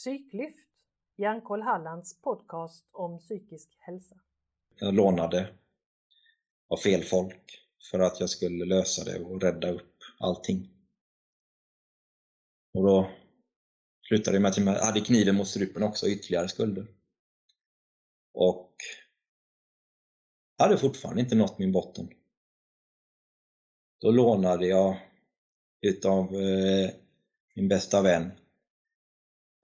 Psyklyft, Hjärnkoll Hallands podcast om psykisk hälsa. Jag lånade av fel folk för att jag skulle lösa det och rädda upp allting. Och då slutade det med att jag hade kniven mot strupen också, ytterligare skulder. Och hade fortfarande inte nått min botten. Då lånade jag utav eh, min bästa vän.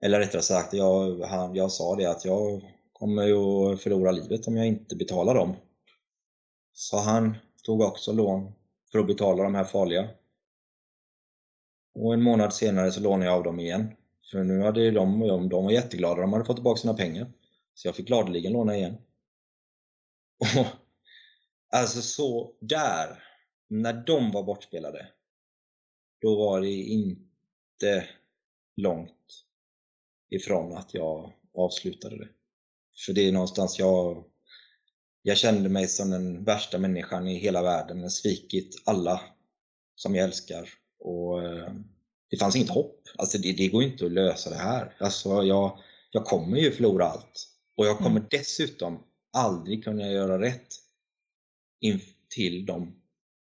Eller rättare sagt, jag, han, jag sa det att jag kommer ju att förlora livet om jag inte betalar dem. Så han tog också lån för att betala de här farliga. Och en månad senare så lånade jag av dem igen. För nu hade de, de, de var jätteglada, de hade fått tillbaka sina pengar. Så jag fick gladeligen låna igen. Och, alltså så där, när de var bortspelade, då var det inte långt ifrån att jag avslutade det. För det är någonstans jag jag kände mig som den värsta människan i hela världen. Jag svikit alla som jag älskar. Och eh, det fanns inget hopp. Alltså det, det går inte att lösa det här. Alltså jag, jag kommer ju förlora allt. Och jag kommer mm. dessutom aldrig kunna göra rätt in till dem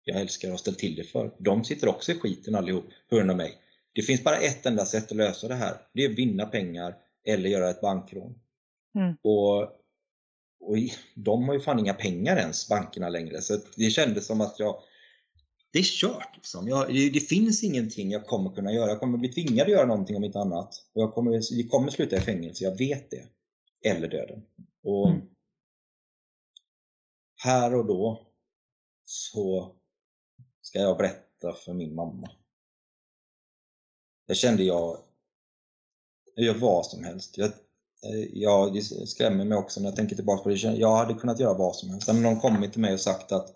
jag älskar och ställt till det för. De sitter också i skiten allihop på grund av mig. Det finns bara ett enda sätt att lösa det här. Det är att vinna pengar eller göra ett bankrån. Mm. Och och de har ju fan inga pengar ens, bankerna längre. Så det kändes som att jag... Det är kört liksom. Jag, det, det, finns ingenting jag kommer kunna göra. Jag kommer bli tvingad att göra någonting om inte annat. Och jag kommer, jag kommer sluta i fängelse, jag vet det. Eller döden. Och mm. Här och då så ska jag berätta för min mamma. Jag kände jag, jag gör vad som helst. Jag, eh, jag, det skrämmer mig också när jag tänker tillbaka på det. Jag hade kunnat göra vad som helst. Om någon kommit till mig och sagt att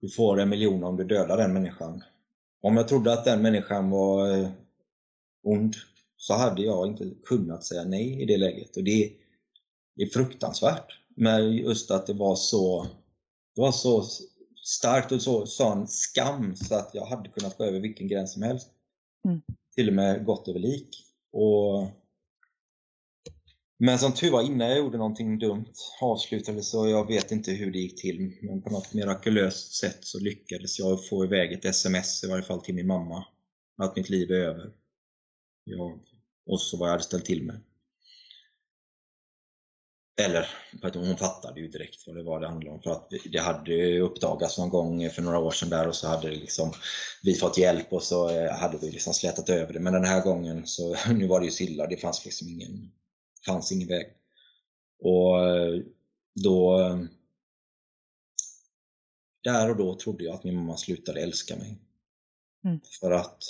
du får en miljon om du dödar den människan. Om jag trodde att den människan var eh, ond så hade jag inte kunnat säga nej i det läget. Och det är fruktansvärt. Men just att det var så, det var så starkt och så, sån skam så att jag hade kunnat gå över vilken gräns som helst. Mm. Till och med gått över lik. Och men som tur var, innan jag gjorde någonting dumt avslutade så jag vet inte hur det gick till. Men på något mirakulöst sätt så lyckades jag få iväg ett sms i varje fall till min mamma. Att mitt liv är över. Jag, och så vad jag hade ställt till med. Eller, hon fattade ju direkt vad det var det handlade om. För att det hade uppdagats någon gång för några år sedan där och så hade liksom vi fått hjälp och så eh, hade vi liksom slätat över det. Men den här gången så, nu var det ju Silla, det fanns liksom ingen fanns ingen väg. Och eh, då eh, där och då trodde jag att min mamma slutade älska mig. Mm. För att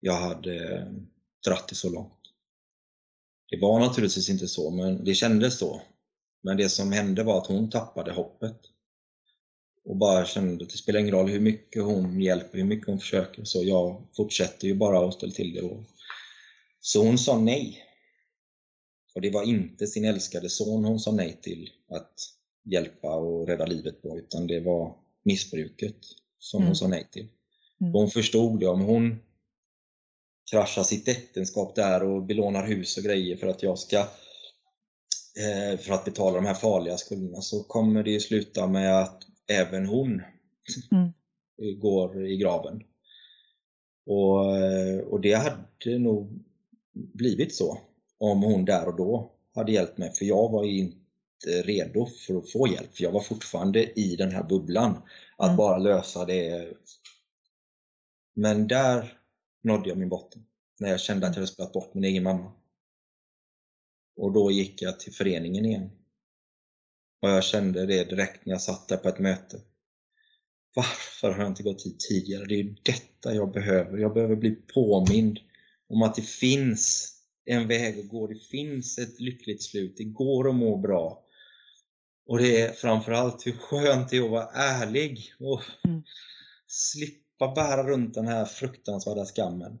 jag hade dratt det så långt. Det var naturligtvis inte så, men det kändes så. Men det som hände var att hon tappade hoppet. Och bara kände att det spelar ingen roll hur mycket hon hjälper, hur mycket hon försöker, så jag fortsätter ju bara att ställa till det. Så hon sa nej. Och det var inte sin älskade son hon sa nej till att hjälpa och rädda livet på, utan det var missbruket som mm. hon sa nej till. Mm. hon förstod det, om hon kraschar sitt äktenskap där och belånar hus och grejer för att jag ska eh, för att betala de här farliga skulderna så kommer det ju sluta med att även hon mm. går i graven. Och, eh, och det hade nog blivit så om hon där och då hade hjälpt mig för jag var inte redo för att få hjälp för jag var fortfarande i den här bubblan att mm. bara lösa det men där nådde jag min botten när jag kände att jag hade spelat bort min egen mamma och då gick jag till föreningen igen och jag kände det direkt när jag satt där på ett möte varför har jag inte gått hit tidigare? Det är ju detta jag behöver. Jag behöver bli påmind om att det finns en väg att gå. Det finns ett lyckligt slut. Det går att må bra. Och det är framförallt hur skönt det är att vara ärlig och mm. slippa bära runt den här fruktansvärda skammen.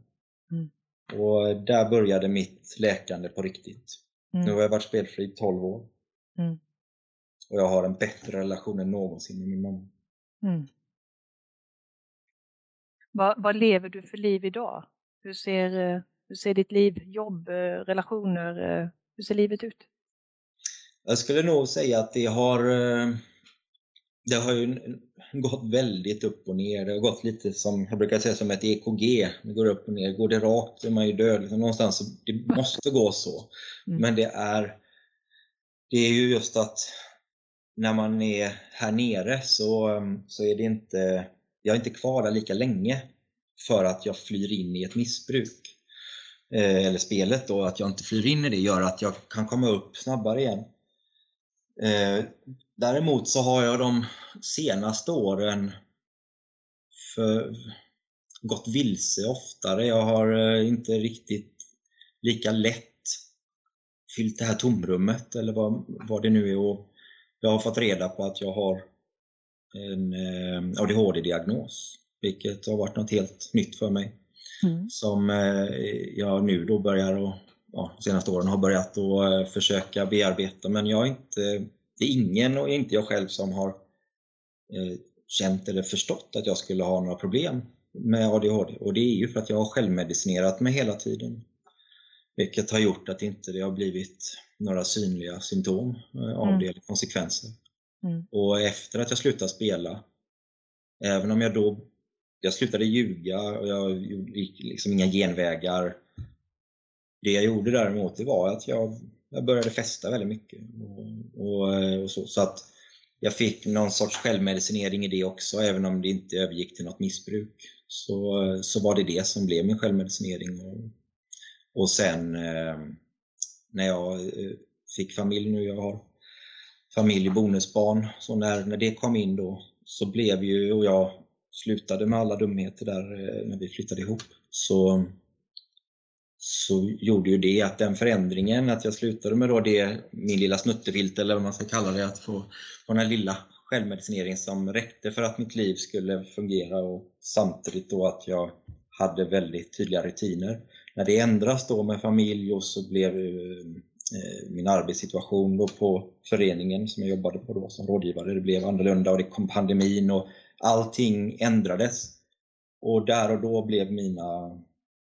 Mm. Och där började mitt läkande på riktigt. Mm. Nu har jag varit spelfri i 12 år. Mm. Och jag har en bättre relation än någonsin med min mamma. Mm. Vad, vad lever du för liv idag? Hur ser eh, hur ser ditt liv, jobb, relationer, hur ser livet ut? Jag skulle nog säga att det har det har ju gått väldigt upp och ner. Det har gått lite som, jag brukar säga som ett EKG. Det går upp och ner. Går det rakt är man ju död. Liksom någonstans, det måste gå så. Mm. Men det är, det är ju just att när man är här nere så, så är det inte, jag är inte kvar där lika länge för att jag flyr in i ett missbruk. Eh, eller spelet då, att jag inte flyr in i det gör att jag kan komma upp snabbare igen. Eh, däremot så har jag de senaste åren för, gått vilse oftare. Jag har eh, inte riktigt lika lätt fyllt det här tomrummet eller vad, vad det nu är. Och jag har fått reda på att jag har en eh, ADHD-diagnos, vilket har varit något helt nytt för mig. Mm. Som jag nu då börjar och ja, senaste åren har börjat att försöka bearbeta men jag är inte det är ingen och inte jag själv som har eh, känt eller förstått att jag skulle ha några problem med ADHD och det är ju för att jag har självmedicinerat mig hela tiden. Vilket har gjort att inte det har blivit några synliga symptom eh, av mm. det, eller konsekvenser. Mm. Och efter att jag slutade spela, även om jag då jag slutade ljuga och jag gick liksom inga genvägar. Det jag gjorde däremot det var att jag jag började festa väldigt mycket. Och, och, och så, så, att jag fick någon sorts självmedicinering i det också, även om det inte övergick till något missbruk. Så, så var det det som blev min självmedicinering. Och, och sen eh, när jag eh, fick familj nu, jag har familj, bonusbarn, så när, när det kom in då så blev ju, och jag slutade med alla dumheter där eh, när vi flyttade ihop, så så gjorde ju det att den förändringen, att jag slutade med då det, min lilla snuttefilt eller vad man ska kalla det, att få, få den här lilla självmedicineringen som räckte för att mitt liv skulle fungera och samtidigt då att jag hade väldigt tydliga rutiner. När det ändras då med familj och så blev eh, eh min arbetssituation då på föreningen som jag jobbade på då som rådgivare, det blev annorlunda och det kom pandemin och allting ändrades. Och där och då blev mina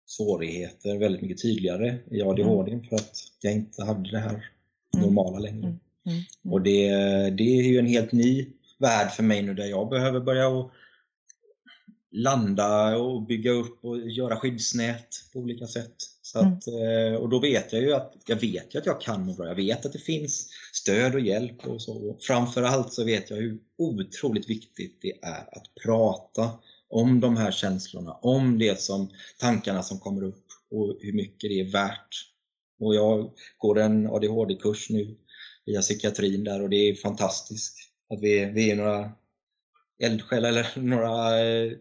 svårigheter väldigt mycket tydligare i ADHD mm. för att jag inte hade det här mm. normala längre. Mm. mm. Mm. Och det, det är ju en helt ny värld för mig nu där jag behöver börja och landa och bygga upp och göra skyddsnät på olika sätt. Så att, mm. och då vet jag ju att jag vet ju att jag kan må bra. Jag vet att det finns stöd och hjälp och så. Framförallt så vet jag hur otroligt viktigt det är att prata om de här känslorna, om det som tankarna som kommer upp och hur mycket det är värt. Och jag går en ADHD-kurs nu via psykiatrin där och det är fantastiskt att vi, vi är några eldsjälar eller några eh,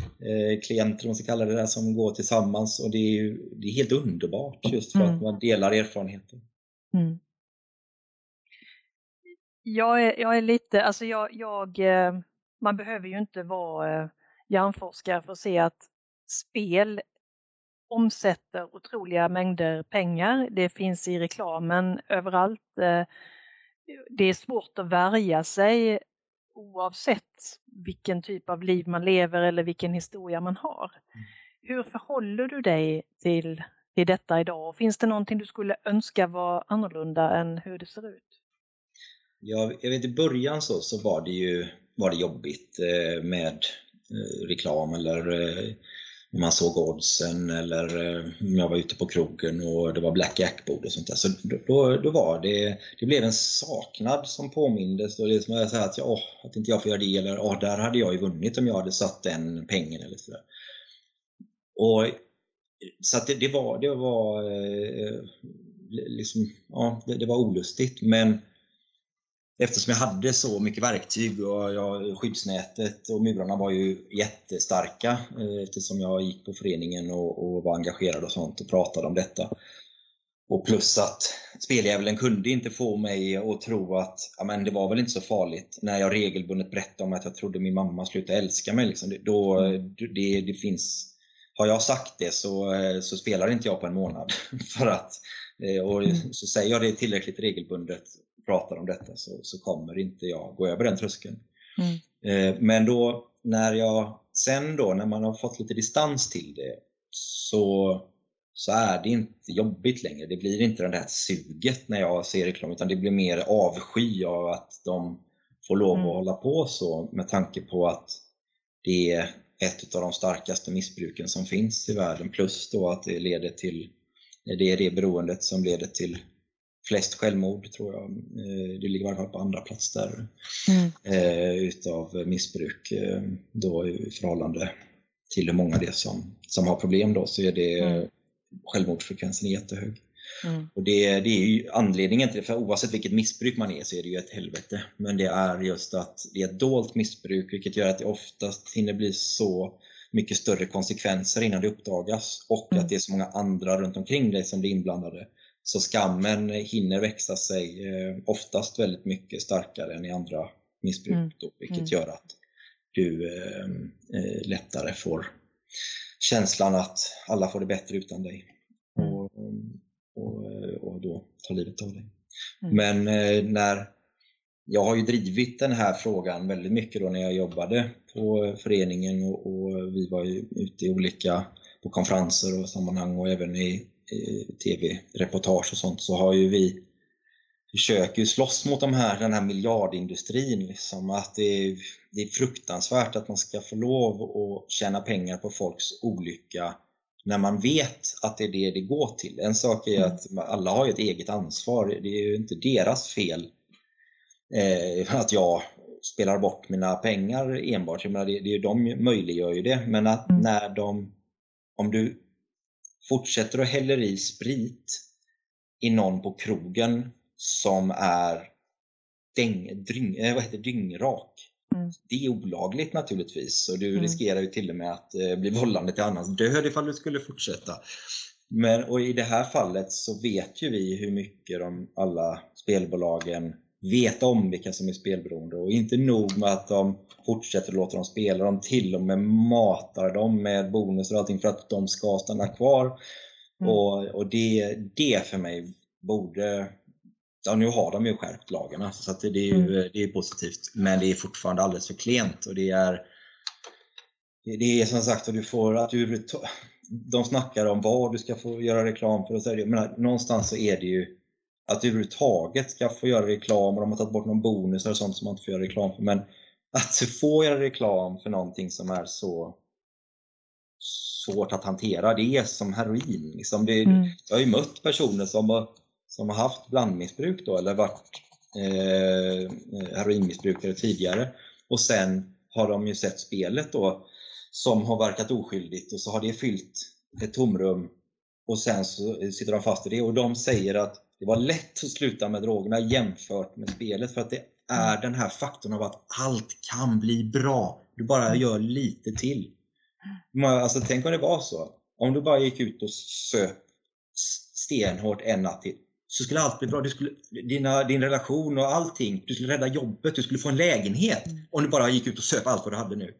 eh, klienter, om man ska kalla det där, som går tillsammans och det är, ju, det är helt underbart just för mm. att man delar erfarenheter. Mm. Jag, är, jag är lite, alltså jag, jag, eh, man behöver ju inte vara eh, hjärnforskare för att se att spel omsätter otroliga mängder pengar. Det finns i reklamen överallt. Eh, det är svårt att värja sig oavsett vilken typ av liv man lever eller vilken historia man har. Mm. Hur förhåller du dig till, till detta idag? Finns det någonting du skulle önska var annorlunda än hur det ser ut? Ja, jag vet i början så, så var det ju var det jobbigt eh, med Eh, reklam eller eh, när man såg oddsen eller om när jag var ute på krogen och det var Black Jack-bord och sånt där. Så då, då var det, det blev en saknad som påmindes och det är som att säga att, åh, att inte jag får göra det eller åh, där hade jag ju vunnit om jag hade satt den pengen eller sådär. Och så att det, det var, det var liksom, ja, det, det var olustigt men eftersom jag hade så mycket verktyg och jag, skyddsnätet och murarna var ju jättestarka eh, eftersom jag gick på föreningen och, och, var engagerad och sånt och pratade om detta. Och plus att speldjävulen kunde inte få mig att tro att ja, men det var väl inte så farligt när jag regelbundet berättade om att jag trodde min mamma slutade älska mig. Liksom. Då, det, det finns, har jag sagt det så, eh, så spelar inte jag på en månad. För att, eh, och så säger jag det tillräckligt regelbundet pratar om detta så, så kommer inte jag gå över den tröskeln. Mm. Eh, men då när jag sen då, när man har fått lite distans till det, så, så är det inte jobbigt längre. Det blir inte det där suget när jag ser reklam utan det blir mer avsky av att de får lov att mm. hålla på så med tanke på att det är ett av de starkaste missbruken som finns i världen plus då att det leder till det är det beroendet som leder till flest självmord tror jag. Eh, det ligger i alla fall på andra plats där mm. Eh, utav missbruk eh, då i förhållande till hur många det är som, som har problem då så är det mm. självmordsfrekvensen är jättehög. Mm. Och det, det är ju anledningen till det, för oavsett vilket missbruk man är så är det ju ett helvete. Men det är just att det är ett dolt missbruk vilket gör att det oftast hinner bli så mycket större konsekvenser innan det uppdagas och mm. att det är så många andra runt omkring dig som blir inblandade. Så skammen hinner växa sig eh, oftast väldigt mycket starkare än i andra missbruk mm. då, vilket mm. gör att du eh, eh, lättare får känslan att alla får det bättre utan dig mm. och, och, och då tar livet av dig. Mm. Men när jag har ju drivit den här frågan väldigt mycket då när jag jobbade på föreningen och, och vi var ju ute i olika på konferenser och sammanhang och även i, i tv-reportage och sånt så har ju vi försöker ju slåss mot de här, den här miljardindustrin. Liksom, att det är, det är fruktansvärt att man ska få lov att tjäna pengar på folks olycka när man vet att det är det det går till. En sak är mm. att alla har ett eget ansvar. Det är ju inte deras fel eh, att jag spelar bort mina pengar enbart. Jag menar, det, det, de möjliggör ju det. Men att mm. när de, om du fortsätter att häller i sprit i någon på krogen som är däng, dryng, eh, vad heter, dyngrak. Mm. Det är olagligt naturligtvis och du mm. riskerar ju till och med att eh, bli vållande till annans död ifall du skulle fortsätta. Men och i det här fallet så vet ju vi hur mycket de alla spelbolagen vet om vilka som är spelberoende och inte nog med att de fortsätter låta dem spela, de till och med matar dem med bonus och allting för att de ska stanna kvar. Mm. Och, och det, det för mig borde Ja, nu har de ju skärpt lagarna så det, är ju, mm. det är positivt men det är fortfarande alldeles för klent och det är det är som sagt att du får att du, de snackar om vad du ska få göra reklam för och så är det, men någonstans så är det ju att överhuvudtaget ska få göra reklam och de har tagit bort någon bonus eller sånt som man inte får göra reklam för. Men att får göra reklam för någonting som är så svårt att hantera, det är som heroin. Liksom det, mm. Jag har ju mött personer som har, som har haft blandmissbruk då, eller varit eh, heroinmissbrukare tidigare och sen har de ju sett spelet då som har verkat oskyldigt och så har det fyllt ett tomrum och sen så sitter de fast i det och de säger att det var lätt att sluta med drogerna jämfört med spelet för att det är den här faktorn av att allt kan bli bra. Du bara mm. gör lite till. Alltså, tänk om det var så. Om du bara gick ut och söp stenhårt en natt till så skulle allt bli bra. Du skulle, dina, din relation och allting, du skulle rädda jobbet, du skulle få en lägenhet mm. om du bara gick ut och söp allt vad du hade nu.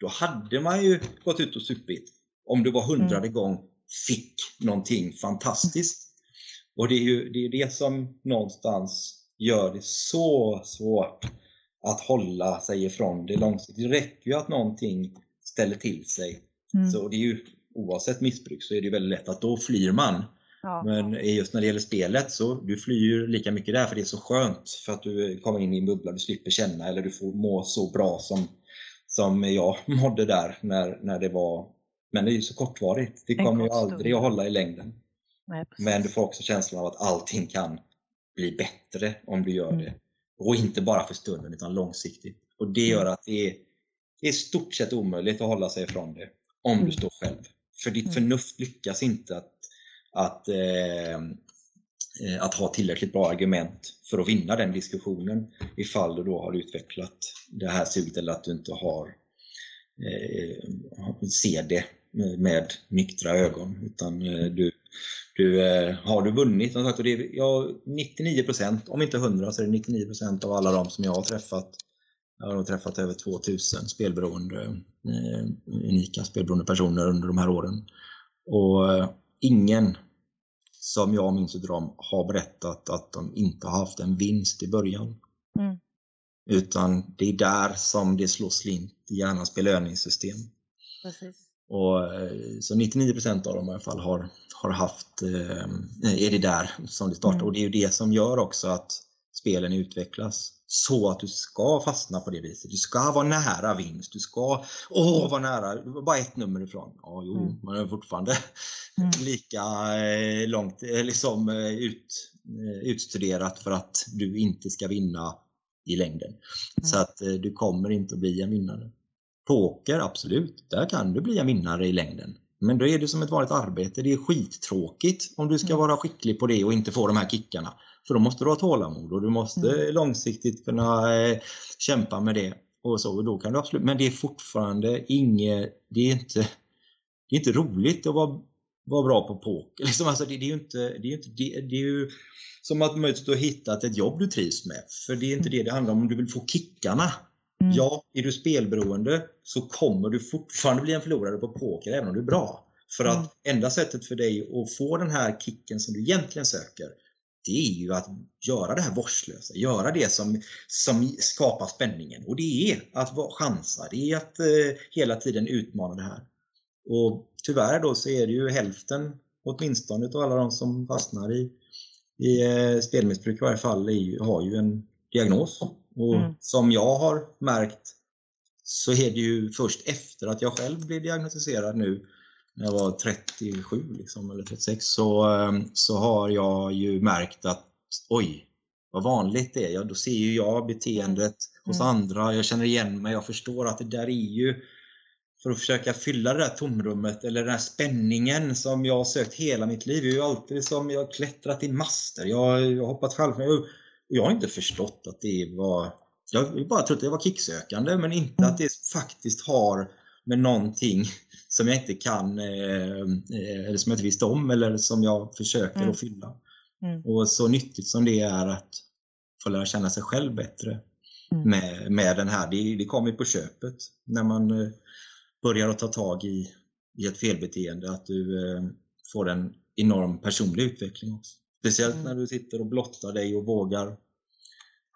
Då hade man ju gått ut och supit om du var hundrade mm. gång fick någonting fantastiskt. Och det är ju det, är det som någonstans gör det så svårt att hålla sig ifrån det långsiktigt. Det räcker ju att någonting ställer till sig. Mm. Så det är ju, oavsett missbruk så är det väldigt lätt att då flyr man. Ja. Men just när det gäller spelet så du flyr lika mycket där för det är så skönt för att du kommer in i en bubbla, du slipper känna eller du får må så bra som, som jag mådde där när, när det var men det är ju så kortvarigt. Det kommer ju aldrig att hålla i längden. Nej, Men du får också känslan av att allting kan bli bättre om du gör mm. det. Och inte bara för stunden utan långsiktigt. Och det gör mm. att det är, det är stort sett omöjligt att hålla sig ifrån det om mm. du står själv. För ditt mm. förnuft lyckas inte att, att, eh, eh, att ha tillräckligt bra argument för att vinna den diskussionen ifall du då har utvecklat det här suget eller att du inte har eh, ser det med nyktra ögon utan eh, du du, eh, har du vunnit, och det är, ja, 99% om inte 100 så är det 99% av alla de som jag har träffat jag har träffat över 2000 spelberoende, eh, unika spelberoende personer under de här åren. Och eh, ingen som jag minns utav dem har berättat att de inte har haft en vinst i början. Mm. Utan det är där som det slår slint i hjärnans belöningssystem. Precis. Och, eh, så 99% av dem i alla fall har, har haft, är det där som det startar. Mm. Och det är ju det som gör också att spelen utvecklas så att du ska fastna på det viset. Du ska vara nära vinst. Du ska åh, vara nära. Bara ett nummer ifrån. Ja, jo, mm. man är fortfarande mm. lika eh, långt liksom, ut, utstuderat för att du inte ska vinna i längden. Mm. Så att du kommer inte att bli en vinnare. Poker, absolut. Där kan du bli en vinnare i längden. Men då är det som ett vanligt arbete. Det är skittråkigt om du ska mm. vara skicklig på det och inte få de här kickarna. För då måste du ha tålamod och du måste mm. långsiktigt kunna eh, kämpa med det. Och så, och då kan du absolut, men det är fortfarande inget, det är inte, det är inte roligt att vara, vara bra på poker. Liksom, alltså, det, det, är ju inte, det är inte, det, det är ju som att möjligt ha hittat ett jobb du trivs med. För det är inte mm. det det handlar om, om du vill få kickarna. Mm. Ja, är du spelberoende så kommer du fortfarande bli en förlorare på poker även om du är bra. För att mm. enda sättet för dig att få den här kicken som du egentligen söker det är ju att göra det här vårdslösa, göra det som, som skapar spänningen. Och det är att chansa, det är att eh, hela tiden utmana det här. Och tyvärr då så är det ju hälften åtminstone av alla de som fastnar i, i eh, spelmissbruk i varje fall är, har ju en diagnos. Och mm. som jag har märkt så är det ju först efter att jag själv blev diagnostiserad nu när jag var 37 liksom, eller 36 så, ehm, så har jag ju märkt att oj, vad vanligt det är. Ja, då ser ju jag beteendet mm. hos andra, jag känner igen mig, jag förstår att det där är ju för att försöka fylla det där tomrummet eller den här spänningen som jag har sökt hela mitt liv. Jag har ju alltid som jag har klättrat i master, jag har hoppat fallskärm. Och jag har inte förstått att det var... Jag har bara trott att jag var kicksökande men inte att det faktiskt har med någonting som jag inte kan, eh, eh, eller som jag inte visste om eller som jag försöker mm. att fylla. Mm. Och så nyttigt som det är att få lära känna sig själv bättre mm. med, med den här, det, det kommer på köpet när man eh, börjar att ta tag i, i ett felbeteende, att du får en enorm personlig utveckling också. Speciellt mm. när du sitter och blottar dig och vågar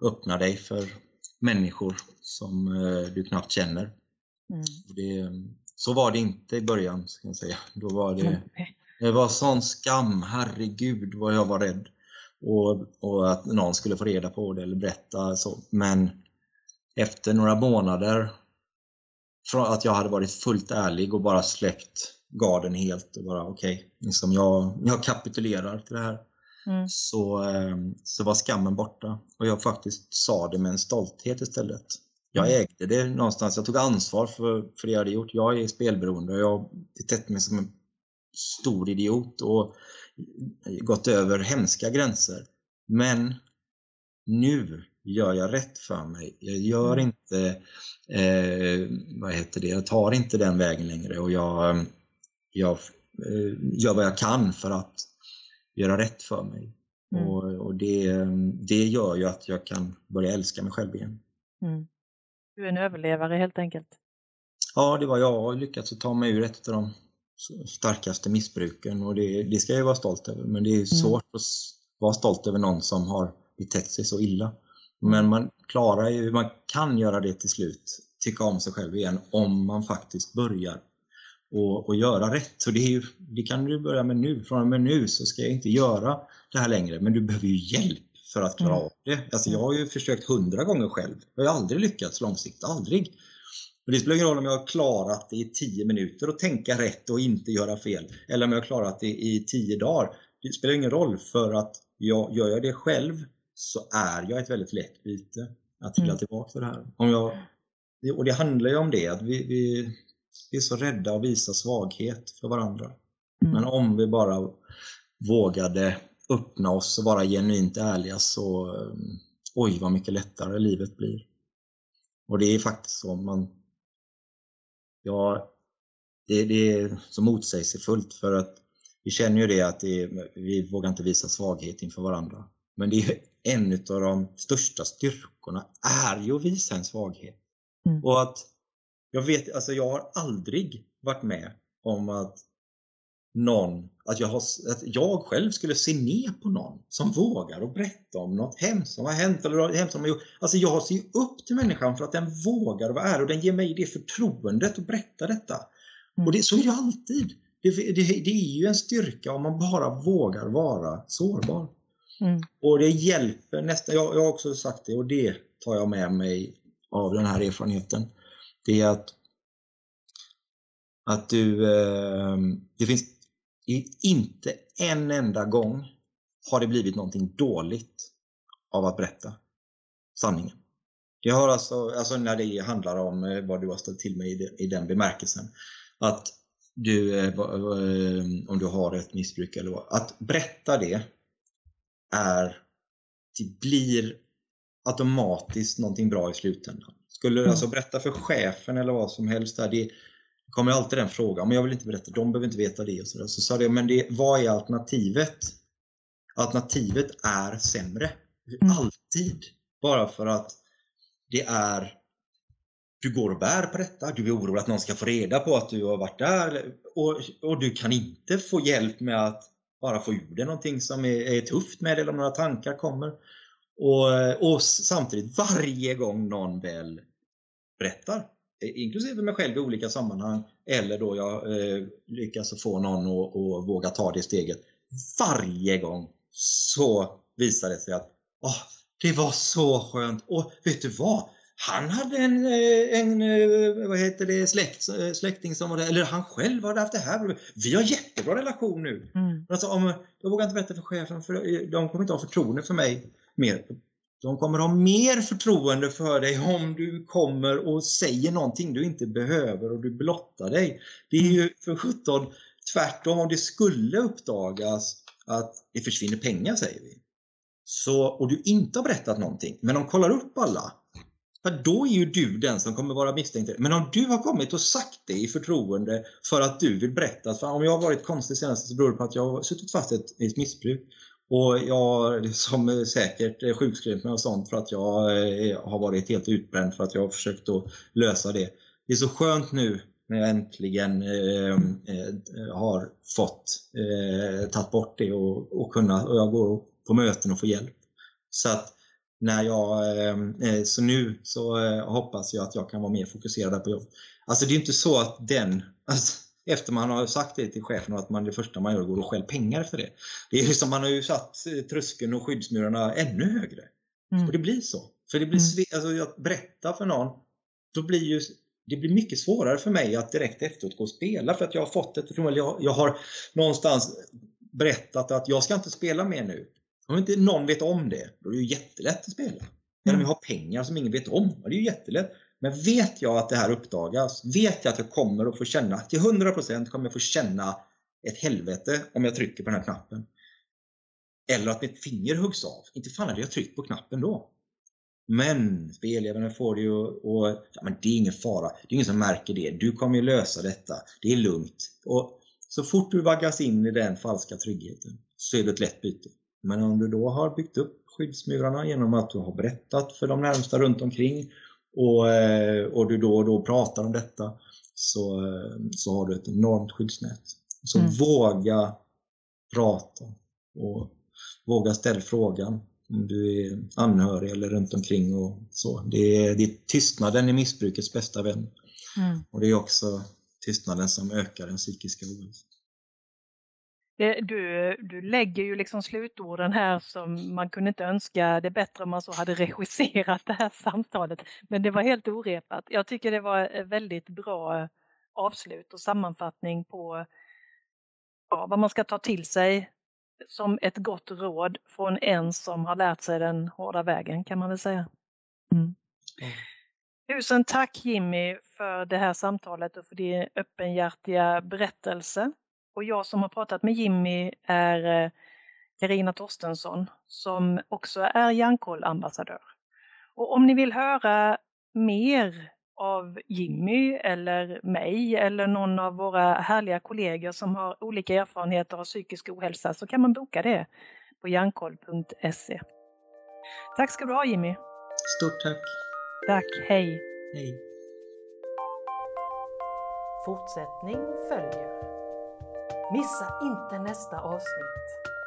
öppna dig för människor som du knappt känner. Mm. Det, så var det inte i början, ska jag säga. Då var det, det var sån skam, herregud vad jag var rädd. Och, och att någon skulle få reda på det eller berätta så. Men efter några månader från att jag hade varit fullt ärlig och bara släppt garden helt och bara okej, okay, liksom jag, jag kapitulerar till det här. Mm. Så, ehm, så var skammen borta och jag faktiskt sa det med en stolthet istället. Jag mm. ägde det någonstans. Jag tog ansvar för, för det jag hade gjort. Jag är spelberoende och jag har betett mig som en stor idiot och gått över hemska gränser. Men nu gör jag rätt för mig. Jag gör mm. inte, eh, vad heter det, jag tar inte den vägen längre och jag, jag eh, gör vad jag kan för att göra rätt för mig. Mm. Och, och det, det gör ju att jag kan börja älska mig själv igen. Mm. Du är en överlevare helt enkelt. Ja, det var jag. har lyckats ta mig ur ett av de starkaste missbruken och det, det ska jag vara stolt över. Men det är mm. svårt att vara stolt över någon som har betett sig så illa. Men man klarar ju, man kan göra det till slut, tycka om sig själv igen, om man faktiskt börjar och, och göra rätt. Så det, ju, det kan du börja med nu. Från och med nu så ska jag inte göra det här längre, men du behöver ju hjälp för att klara mm. av det. Alltså jag har ju försökt hundra gånger själv. Jag har aldrig lyckats långsiktigt, aldrig. Men det spelar ingen roll om jag har klarat det i tio minuter och tänka rätt och inte göra fel. Eller om jag har klarat det i tio dagar. Det spelar ingen roll för att jag, gör jag det själv så är jag ett väldigt lätt byte att trilla mm. tillbaka till det här. Om jag, och det handlar ju om det, att vi, vi, vi är så rädda att visa svaghet för varandra. Mm. Men om vi bara vågade öppna oss och vara genuint ärliga så oj vad mycket lättare livet blir. Och det är faktiskt så man ja, det, det är så motsägelsefullt för att vi känner ju det att det är, vi vågar inte visa svaghet inför varandra. Men det är en av de största styrkorna är ju att visa en svaghet. Mm. Och att jag vet, alltså jag har aldrig varit med om att någon, att jag, har, att jag själv skulle se ner på någon som vågar och berätta om något hemskt som har hänt eller hemskt som har gjort. Alltså jag ser upp till människan för att den vågar vara ärlig och den ger mig det förtroendet att berätta detta. Mm. Och det, så är det alltid. Det, det, det, är ju en styrka om man bara vågar vara sårbar. Mm. Och det hjälper nästan, jag, jag har också sagt det och det tar jag med mig av den här erfarenheten. Det är att, att du, eh, det finns inte en enda gång har det blivit någonting dåligt av att berätta sanningen. Jag har alltså, alltså när det handlar om eh, vad du har ställt till med i, i den bemärkelsen. Att du, eh, ehm, om du har ett missbruk eller vad, att berätta det är, det blir automatiskt någonting bra i slutändan. Skulle du mm. alltså berätta för chefen eller vad som helst där, det kommer alltid den frågan, men jag vill inte berätta, de behöver inte veta det. Och så, där. så sa jag, men det, vad är alternativet? Alternativet är sämre. Mm. Alltid. Bara för att det är du går och bär på detta, du är orolig att någon ska få reda på att du har varit där och, och du kan inte få hjälp med att bara få ur dig någonting som är, är tufft med det eller om några tankar kommer. Och, och samtidigt varje gång någon väl berättar, inklusive mig själv i olika sammanhang eller då jag eh, lyckas få någon att våga ta det steget. Varje gång så visar det sig att oh, det var så skönt och vet du vad? han hade en, eh, en eh, vad heter det, släkt, eh, släkting som var där, eller han själv hade haft det här. Vi har jättebra relation nu. Mm. Alltså, om, jag vågar inte berätta för chefen för de kommer inte ha förtroende för mig mer. De kommer ha mer förtroende för dig om du kommer och säger någonting du inte behöver och du blottar dig. Det är ju för 17 tvärtom om det skulle uppdagas att det försvinner pengar säger vi. Så, och du inte har berättat någonting, men de kollar upp alla för då är ju du den som kommer vara misstänkt. Men om du har kommit och sagt det i förtroende för att du vill berätta. För om jag har varit konstig senast så beror det på att jag har suttit fast i ett, missbruk. Och jag som liksom säkert sjukskrivit mig och sånt för att jag eh, har varit helt utbränd för att jag har försökt att lösa det. Det är så skönt nu när jag äntligen eh, eh, har fått eh, tagit bort det och, och, kunna, och jag går på möten och får hjälp. Så att när jag, eh, eh så nu så hoppas jag att jag kan vara mer fokuserad på jobb. Alltså det är inte så att den, alltså, efter man har sagt det till chefen och att man det första man gör går och skäl pengar efter det. Det är liksom, man har ju satt eh, tröskeln och skyddsmurarna ännu högre. Mm. Och det blir så. För det blir, mm. alltså att berätta för någon, då blir ju det blir mycket svårare för mig att direkt efteråt gå och spela för att jag har fått ett förtroende. Jag, jag har någonstans berättat att jag ska inte spela mer nu. Om inte någon vet om det, då är det ju jättelätt att spela. Eller om jag har pengar som ingen vet om, det är ju jättelätt. Men vet jag att det här uppdagas, vet jag att jag kommer att få känna, till 100% kommer jag få känna ett helvete om jag trycker på den här knappen. Eller att mitt finger huggs av. Inte fan hade jag tryckt på knappen då. Men spelledaren får det ju och ja, men det är ingen fara. Det är ingen som märker det. Du kommer ju lösa detta. Det är lugnt. Och så fort du vaggas in i den falska tryggheten så är det ett lätt byte. Men om du då har byggt upp skyddsmurarna genom att du har berättat för de närmsta runt omkring och, eh, och du då och då pratar om detta så, eh, så har du ett enormt skyddsnät. Så mm. våga prata och våga ställa frågan om du är anhörig eller runt omkring och så. Det är, det är tystnaden i missbrukets bästa vän. Mm. Och det är också tystnaden som ökar den psykiska ohälsan. Det, du, du lägger ju liksom slutorden här som man kunde inte önska det bättre om man så hade regisserat det här samtalet. Men det var helt orepat. Jag tycker det var ett väldigt bra avslut och sammanfattning på ja, vad man ska ta till sig som ett gott råd från en som har lärt sig den hårda vägen kan man väl säga. Mm. Mm. Tusen tack Jimmy för det här samtalet och för din öppenhjärtiga berättelse. Och jag som har pratat med Jimmy är Karina eh, Torstensson som också är Hjärnkoll-ambassadör. Och om ni vill höra mer av Jimmy eller mig eller någon av våra härliga kollegor som har olika erfarenheter av psykisk ohälsa så kan man boka det på hjärnkoll.se. Tack ska du ha Jimmy! Stort tack! Tack, hej! Hej! Fortsättning följer. Missa inte nästa avsnitt.